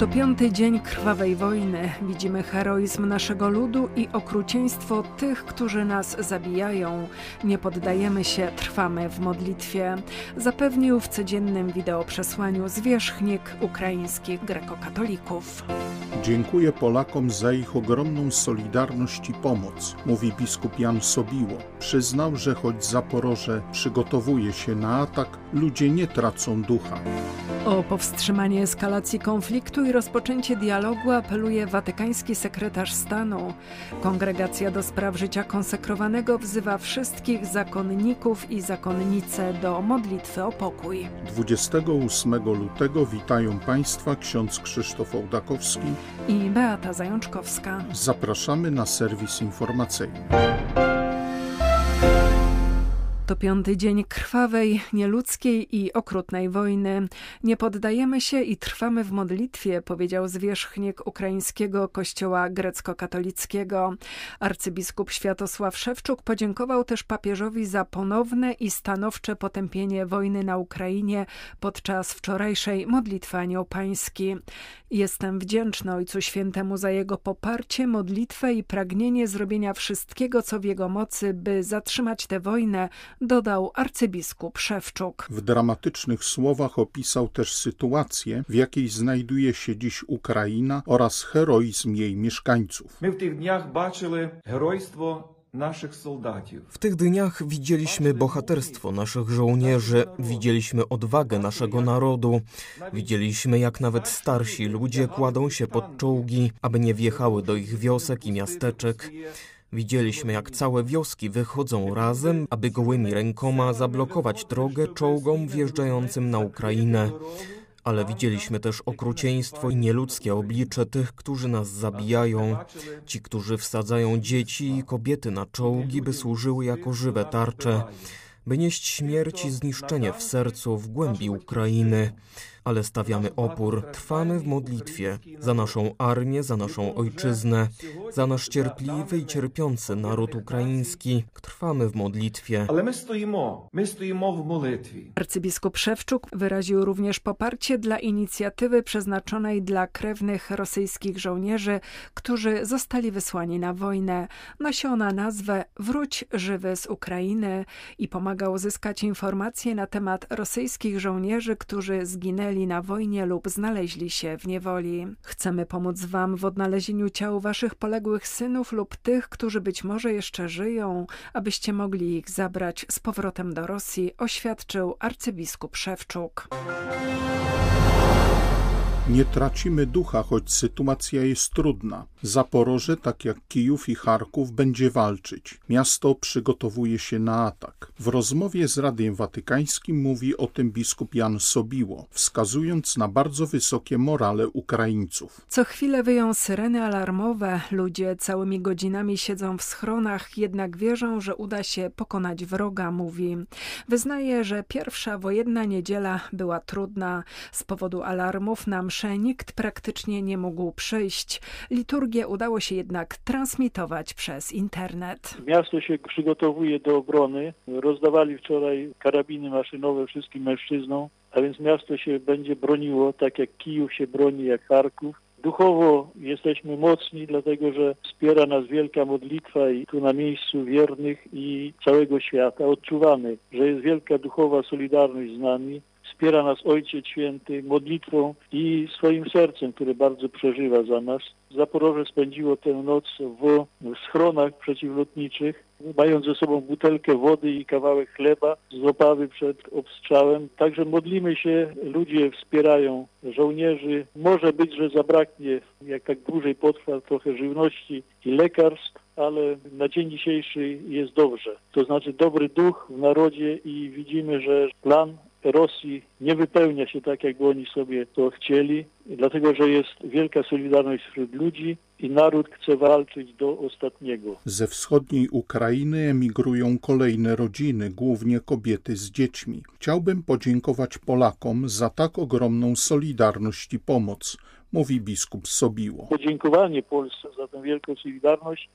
To piąty dzień krwawej wojny. Widzimy heroizm naszego ludu i okrucieństwo tych, którzy nas zabijają. Nie poddajemy się, trwamy w modlitwie. Zapewnił w codziennym wideoprzesłaniu zwierzchnik ukraińskich grekokatolików. Dziękuję Polakom za ich ogromną solidarność i pomoc, mówi biskup Jan Sobiło. Przyznał, że choć Zaporoże przygotowuje się na atak, ludzie nie tracą ducha. O powstrzymanie eskalacji konfliktu i rozpoczęcie dialogu apeluje watykański sekretarz stanu. Kongregacja do spraw życia konsekrowanego wzywa wszystkich zakonników i zakonnice do modlitwy o pokój. 28 lutego witają Państwa ksiądz Krzysztof Ołdakowski i Beata Zajączkowska. Zapraszamy na serwis informacyjny. To piąty dzień krwawej, nieludzkiej i okrutnej wojny. Nie poddajemy się i trwamy w modlitwie, powiedział zwierzchnik ukraińskiego kościoła grecko-katolickiego. Arcybiskup Światosław Szewczuk podziękował też papieżowi za ponowne i stanowcze potępienie wojny na Ukrainie podczas wczorajszej modlitwy Anioł Pański. Jestem wdzięczny Ojcu Świętemu za jego poparcie, modlitwę i pragnienie zrobienia wszystkiego, co w jego mocy, by zatrzymać tę wojnę, dodał arcybiskup Szewczuk. W dramatycznych słowach opisał też sytuację, w jakiej znajduje się dziś Ukraina oraz heroizm jej mieszkańców. My w tych dniach baczyli herojstwo w tych dniach widzieliśmy bohaterstwo naszych żołnierzy, widzieliśmy odwagę naszego narodu, widzieliśmy jak nawet starsi ludzie kładą się pod czołgi, aby nie wjechały do ich wiosek i miasteczek. Widzieliśmy, jak całe wioski wychodzą razem, aby gołymi rękoma zablokować drogę czołgom wjeżdżającym na Ukrainę. Ale widzieliśmy też okrucieństwo i nieludzkie oblicze tych, którzy nas zabijają, ci, którzy wsadzają dzieci i kobiety na czołgi, by służyły jako żywe tarcze, by nieść śmierć i zniszczenie w sercu, w głębi Ukrainy ale stawiamy opór. Trwamy w modlitwie za naszą armię, za naszą ojczyznę, za nasz cierpliwy i cierpiący naród ukraiński. Trwamy w modlitwie. Ale my stoimy, my stoimy w modlitwie. Arcybiskup Szewczuk wyraził również poparcie dla inicjatywy przeznaczonej dla krewnych rosyjskich żołnierzy, którzy zostali wysłani na wojnę. Nosi ona nazwę Wróć żywy z Ukrainy i pomaga uzyskać informacje na temat rosyjskich żołnierzy, którzy zginęli na wojnie lub znaleźli się w niewoli. Chcemy pomóc Wam w odnalezieniu ciał Waszych poległych synów lub tych, którzy być może jeszcze żyją, abyście mogli ich zabrać z powrotem do Rosji, oświadczył arcybiskup Szewczuk. Nie tracimy ducha, choć sytuacja jest trudna. Zaporoże, tak jak Kijów i Charków, będzie walczyć. Miasto przygotowuje się na atak. W rozmowie z Radiem Watykańskim mówi o tym biskup Jan Sobiło, wskazując na bardzo wysokie morale Ukraińców. Co chwilę wyją syreny alarmowe, ludzie całymi godzinami siedzą w schronach, jednak wierzą, że uda się pokonać wroga, mówi. Wyznaje, że pierwsza wojenna niedziela była trudna. Z powodu alarmów na nikt praktycznie nie mógł przyjść. Liturgię udało się jednak transmitować przez internet. Miasto się przygotowuje do obrony. Rozdawali wczoraj karabiny maszynowe wszystkim mężczyznom, a więc miasto się będzie broniło, tak jak Kijów się broni, jak Charków. Duchowo jesteśmy mocni, dlatego że wspiera nas wielka modlitwa i tu na miejscu wiernych i całego świata odczuwamy, że jest wielka duchowa solidarność z nami. Wspiera nas Ojciec Święty modlitwą i swoim sercem, które bardzo przeżywa za nas. Zaporoże spędziło tę noc w schronach przeciwlotniczych, mając ze sobą butelkę wody i kawałek chleba z opawy przed obstrzałem. Także modlimy się, ludzie wspierają żołnierzy. Może być, że zabraknie, jak tak dłużej potrwa, trochę żywności i lekarstw, ale na dzień dzisiejszy jest dobrze. To znaczy dobry duch w narodzie i widzimy, że plan Rosji nie wypełnia się tak, jakby oni sobie to chcieli, dlatego że jest wielka solidarność wśród ludzi i naród chce walczyć do ostatniego. Ze wschodniej Ukrainy emigrują kolejne rodziny, głównie kobiety z dziećmi. Chciałbym podziękować Polakom za tak ogromną solidarność i pomoc, mówi biskup Sobiło. Podziękowanie Polsce za tę wielką solidarność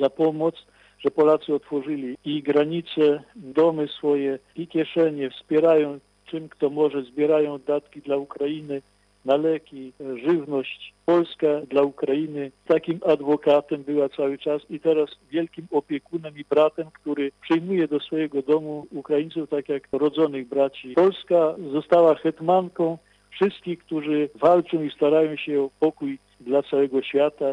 za pomoc, że Polacy otworzyli i granice, domy swoje, i kieszenie, wspierają czym kto może, zbierają datki dla Ukrainy na leki, żywność. Polska dla Ukrainy takim adwokatem była cały czas i teraz wielkim opiekunem i bratem, który przyjmuje do swojego domu Ukraińców tak jak rodzonych braci. Polska została hetmanką wszystkich, którzy walczą i starają się o pokój dla całego świata.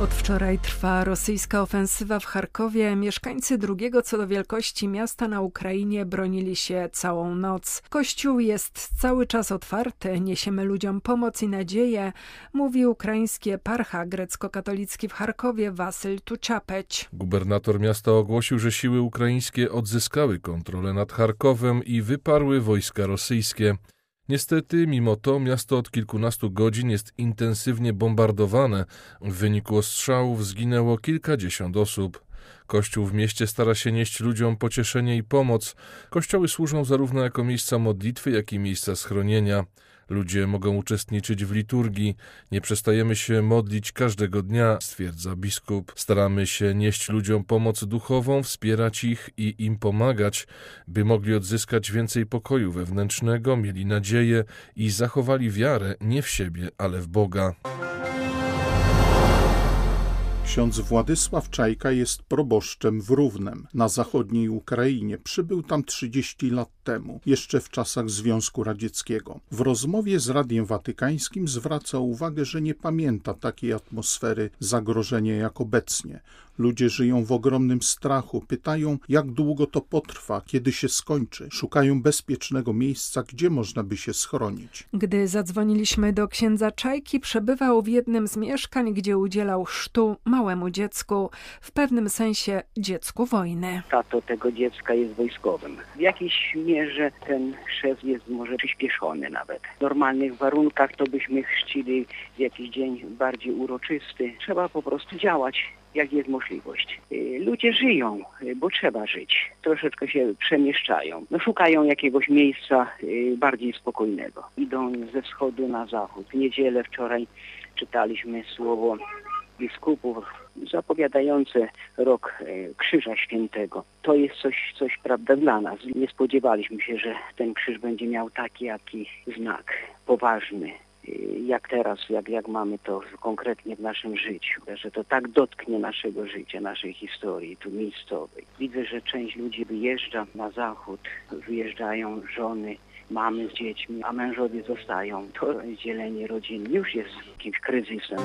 Od wczoraj trwa rosyjska ofensywa w Charkowie. Mieszkańcy drugiego co do wielkości miasta na Ukrainie bronili się całą noc. Kościół jest cały czas otwarty, niesiemy ludziom pomoc i nadzieję, mówi ukraiński eparcha grecko-katolicki w Charkowie Wasyl Tuczapeć. Gubernator miasta ogłosił, że siły ukraińskie odzyskały kontrolę nad Charkowem i wyparły wojska rosyjskie. Niestety, mimo to, miasto od kilkunastu godzin jest intensywnie bombardowane. W wyniku ostrzałów zginęło kilkadziesiąt osób. Kościół w mieście stara się nieść ludziom pocieszenie i pomoc. Kościoły służą zarówno jako miejsca modlitwy, jak i miejsca schronienia. Ludzie mogą uczestniczyć w liturgii. Nie przestajemy się modlić każdego dnia, stwierdza biskup. Staramy się nieść ludziom pomoc duchową, wspierać ich i im pomagać, by mogli odzyskać więcej pokoju wewnętrznego, mieli nadzieję i zachowali wiarę nie w siebie, ale w Boga. Ksiądz Władysław Czajka jest proboszczem w Równem, na zachodniej Ukrainie. Przybył tam 30 lat temu, jeszcze w czasach Związku Radzieckiego. W rozmowie z Radiem Watykańskim zwraca uwagę, że nie pamięta takiej atmosfery zagrożenia jak obecnie. Ludzie żyją w ogromnym strachu, pytają, jak długo to potrwa, kiedy się skończy. Szukają bezpiecznego miejsca, gdzie można by się schronić. Gdy zadzwoniliśmy do księdza Czajki, przebywał w jednym z mieszkań, gdzie udzielał chrztu małemu dziecku, w pewnym sensie dziecku wojny. Tato tego dziecka jest wojskowym. W jakiejś mierze ten chrzest jest może przyspieszony nawet. W normalnych warunkach to byśmy chrzcili w jakiś dzień bardziej uroczysty. Trzeba po prostu działać jak jest możliwość. Y, ludzie żyją, y, bo trzeba żyć. Troszeczkę się przemieszczają. No, szukają jakiegoś miejsca y, bardziej spokojnego. Idą ze wschodu na zachód. W niedzielę wczoraj czytaliśmy słowo biskupów zapowiadające rok Krzyża Świętego. To jest coś, coś prawda dla nas. Nie spodziewaliśmy się, że ten krzyż będzie miał taki, jaki znak, poważny, jak teraz, jak, jak mamy to konkretnie w naszym życiu, że to tak dotknie naszego życia, naszej historii tu miejscowej. Widzę, że część ludzi wyjeżdża na zachód, wyjeżdżają żony, mamy z dziećmi, a mężowie zostają. To dzielenie rodziny już jest jakimś kryzysem.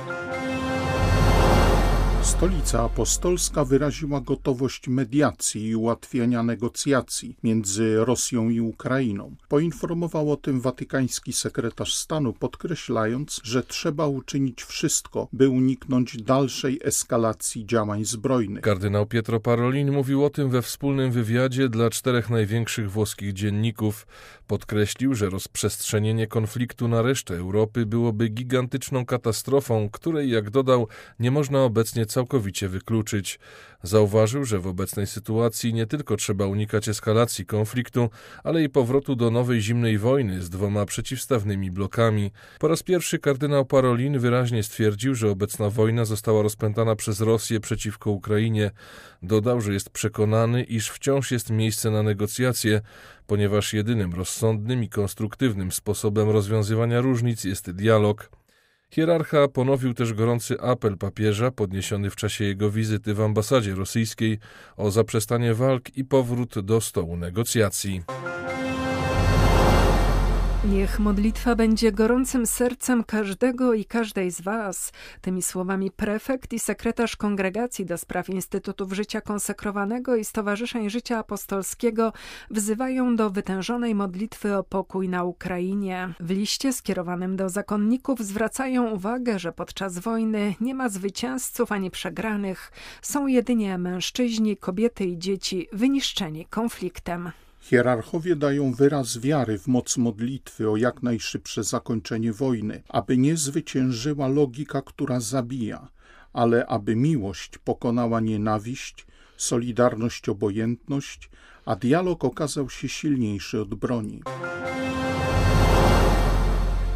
Stolica Apostolska wyraziła gotowość mediacji i ułatwiania negocjacji między Rosją i Ukrainą. Poinformował o tym watykański sekretarz stanu, podkreślając, że trzeba uczynić wszystko, by uniknąć dalszej eskalacji działań zbrojnych. Kardynał Pietro Parolin mówił o tym we wspólnym wywiadzie dla czterech największych włoskich dzienników. Podkreślił, że rozprzestrzenienie konfliktu na resztę Europy byłoby gigantyczną katastrofą, której, jak dodał, nie można obecnie całkowicie wykluczyć. Zauważył, że w obecnej sytuacji nie tylko trzeba unikać eskalacji konfliktu, ale i powrotu do nowej zimnej wojny z dwoma przeciwstawnymi blokami. Po raz pierwszy kardynał Parolin wyraźnie stwierdził, że obecna wojna została rozpętana przez Rosję przeciwko Ukrainie. Dodał, że jest przekonany, iż wciąż jest miejsce na negocjacje, ponieważ jedynym rozsądnym i konstruktywnym sposobem rozwiązywania różnic jest dialog. Hierarcha ponowił też gorący apel papieża podniesiony w czasie jego wizyty w ambasadzie rosyjskiej o zaprzestanie walk i powrót do stołu negocjacji. Niech modlitwa będzie gorącym sercem każdego i każdej z Was. Tymi słowami prefekt i sekretarz Kongregacji do Spraw Instytutów Życia Konsekrowanego i Stowarzyszeń Życia Apostolskiego wzywają do wytężonej modlitwy o pokój na Ukrainie. W liście skierowanym do zakonników zwracają uwagę, że podczas wojny nie ma zwycięzców ani przegranych. Są jedynie mężczyźni, kobiety i dzieci wyniszczeni konfliktem. Hierarchowie dają wyraz wiary w moc modlitwy o jak najszybsze zakończenie wojny, aby nie zwyciężyła logika, która zabija, ale aby miłość pokonała nienawiść, solidarność obojętność, a dialog okazał się silniejszy od broni.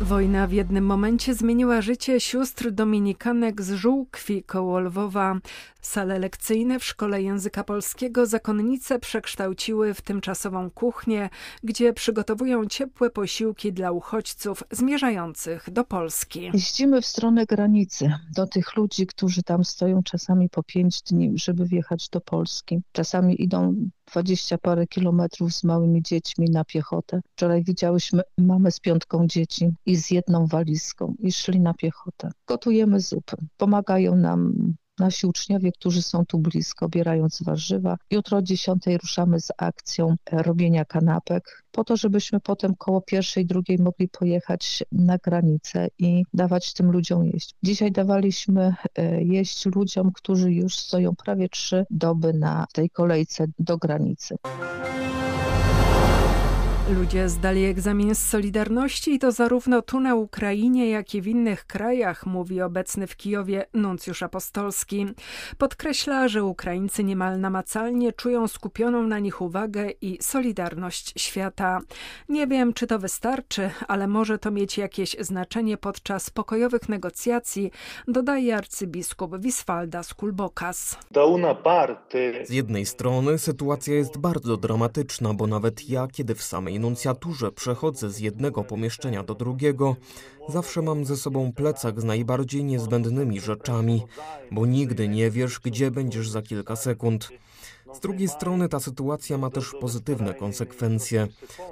Wojna w jednym momencie zmieniła życie sióstr dominikanek z Żółkwi koło Lwowa. Sale lekcyjne w Szkole Języka Polskiego zakonnice przekształciły w tymczasową kuchnię, gdzie przygotowują ciepłe posiłki dla uchodźców zmierzających do Polski. Jeździmy w stronę granicy, do tych ludzi, którzy tam stoją czasami po pięć dni, żeby wjechać do Polski. Czasami idą dwadzieścia parę kilometrów z małymi dziećmi na piechotę. Wczoraj widziałyśmy mamę z piątką dzieci i z jedną walizką i szli na piechotę. Gotujemy zupę. Pomagają nam nasi uczniowie, którzy są tu blisko, obierając warzywa. Jutro o 10 ruszamy z akcją robienia kanapek, po to, żebyśmy potem koło pierwszej, drugiej mogli pojechać na granicę i dawać tym ludziom jeść. Dzisiaj dawaliśmy e, jeść ludziom, którzy już stoją prawie trzy doby na tej kolejce do granicy. Ludzie zdali egzamin z Solidarności i to zarówno tu na Ukrainie, jak i w innych krajach, mówi obecny w Kijowie nuncjusz apostolski. Podkreśla, że Ukraińcy niemal namacalnie czują skupioną na nich uwagę i solidarność świata. Nie wiem, czy to wystarczy, ale może to mieć jakieś znaczenie podczas pokojowych negocjacji, dodaje arcybiskup Wiswalda Skulbokas. Z jednej strony sytuacja jest bardzo dramatyczna, bo nawet ja, kiedy w samej nuncjaturze przechodzę z jednego pomieszczenia do drugiego, zawsze mam ze sobą plecak z najbardziej niezbędnymi rzeczami, bo nigdy nie wiesz, gdzie będziesz za kilka sekund. Z drugiej strony ta sytuacja ma też pozytywne konsekwencje.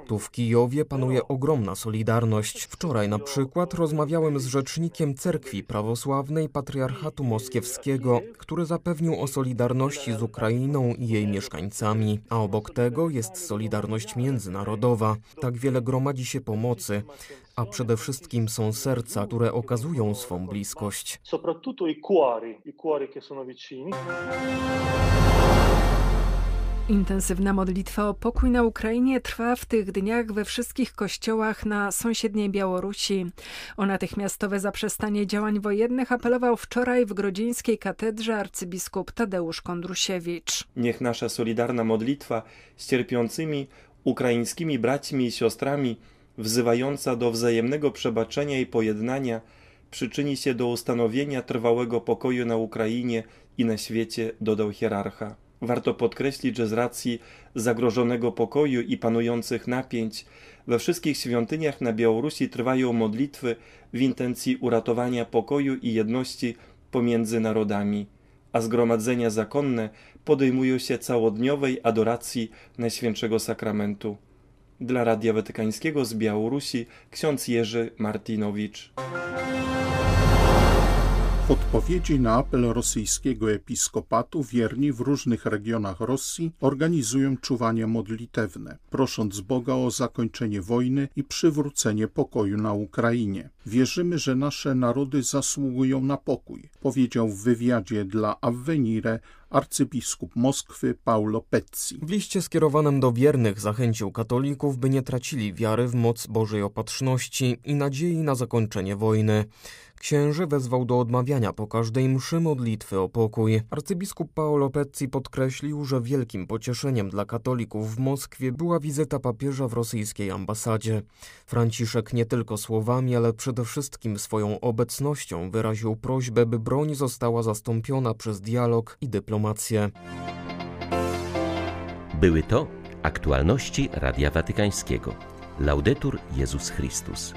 Tu w Kijowie panuje ogromna solidarność. Wczoraj na przykład rozmawiałem z rzecznikiem cerkwi prawosławnej Patriarchatu Moskiewskiego, który zapewnił o solidarności z Ukrainą i jej mieszkańcami. A obok tego jest solidarność międzynarodowa. Tak wiele gromadzi się pomocy a przede wszystkim są serca, które okazują swą bliskość. Soprattutto i cuori, i cuori che sono vicini. Intensywna modlitwa o pokój na Ukrainie trwa w tych dniach we wszystkich kościołach na sąsiedniej Białorusi. O natychmiastowe zaprzestanie działań wojennych apelował wczoraj w grodzieńskiej katedrze arcybiskup Tadeusz Kondrusiewicz. Niech nasza solidarna modlitwa z cierpiącymi ukraińskimi braćmi i siostrami, wzywająca do wzajemnego przebaczenia i pojednania, przyczyni się do ustanowienia trwałego pokoju na Ukrainie i na świecie, dodał hierarcha. Warto podkreślić, że z racji zagrożonego pokoju i panujących napięć we wszystkich świątyniach na Białorusi trwają modlitwy w intencji uratowania pokoju i jedności pomiędzy narodami, a zgromadzenia zakonne podejmują się całodniowej adoracji Najświętszego Sakramentu. Dla Radia Watykańskiego z Białorusi ksiądz Jerzy Martinowicz. Odpowiedzi na apel rosyjskiego episkopatu wierni w różnych regionach Rosji organizują czuwania modlitewne, prosząc Boga o zakończenie wojny i przywrócenie pokoju na Ukrainie. Wierzymy, że nasze narody zasługują na pokój, powiedział w wywiadzie dla Avvenire arcybiskup Moskwy Paulo Pezzi. W liście skierowanym do wiernych zachęcił katolików, by nie tracili wiary w moc Bożej Opatrzności i nadziei na zakończenie wojny. Księży wezwał do odmawiania po każdej mszy modlitwy o pokój. Arcybiskup Paolo Pezzi podkreślił, że wielkim pocieszeniem dla katolików w Moskwie była wizyta papieża w rosyjskiej ambasadzie. Franciszek nie tylko słowami, ale przede wszystkim swoją obecnością wyraził prośbę, by broń została zastąpiona przez dialog i dyplomację. Były to aktualności Radia Watykańskiego. Laudetur Jezus Chrystus.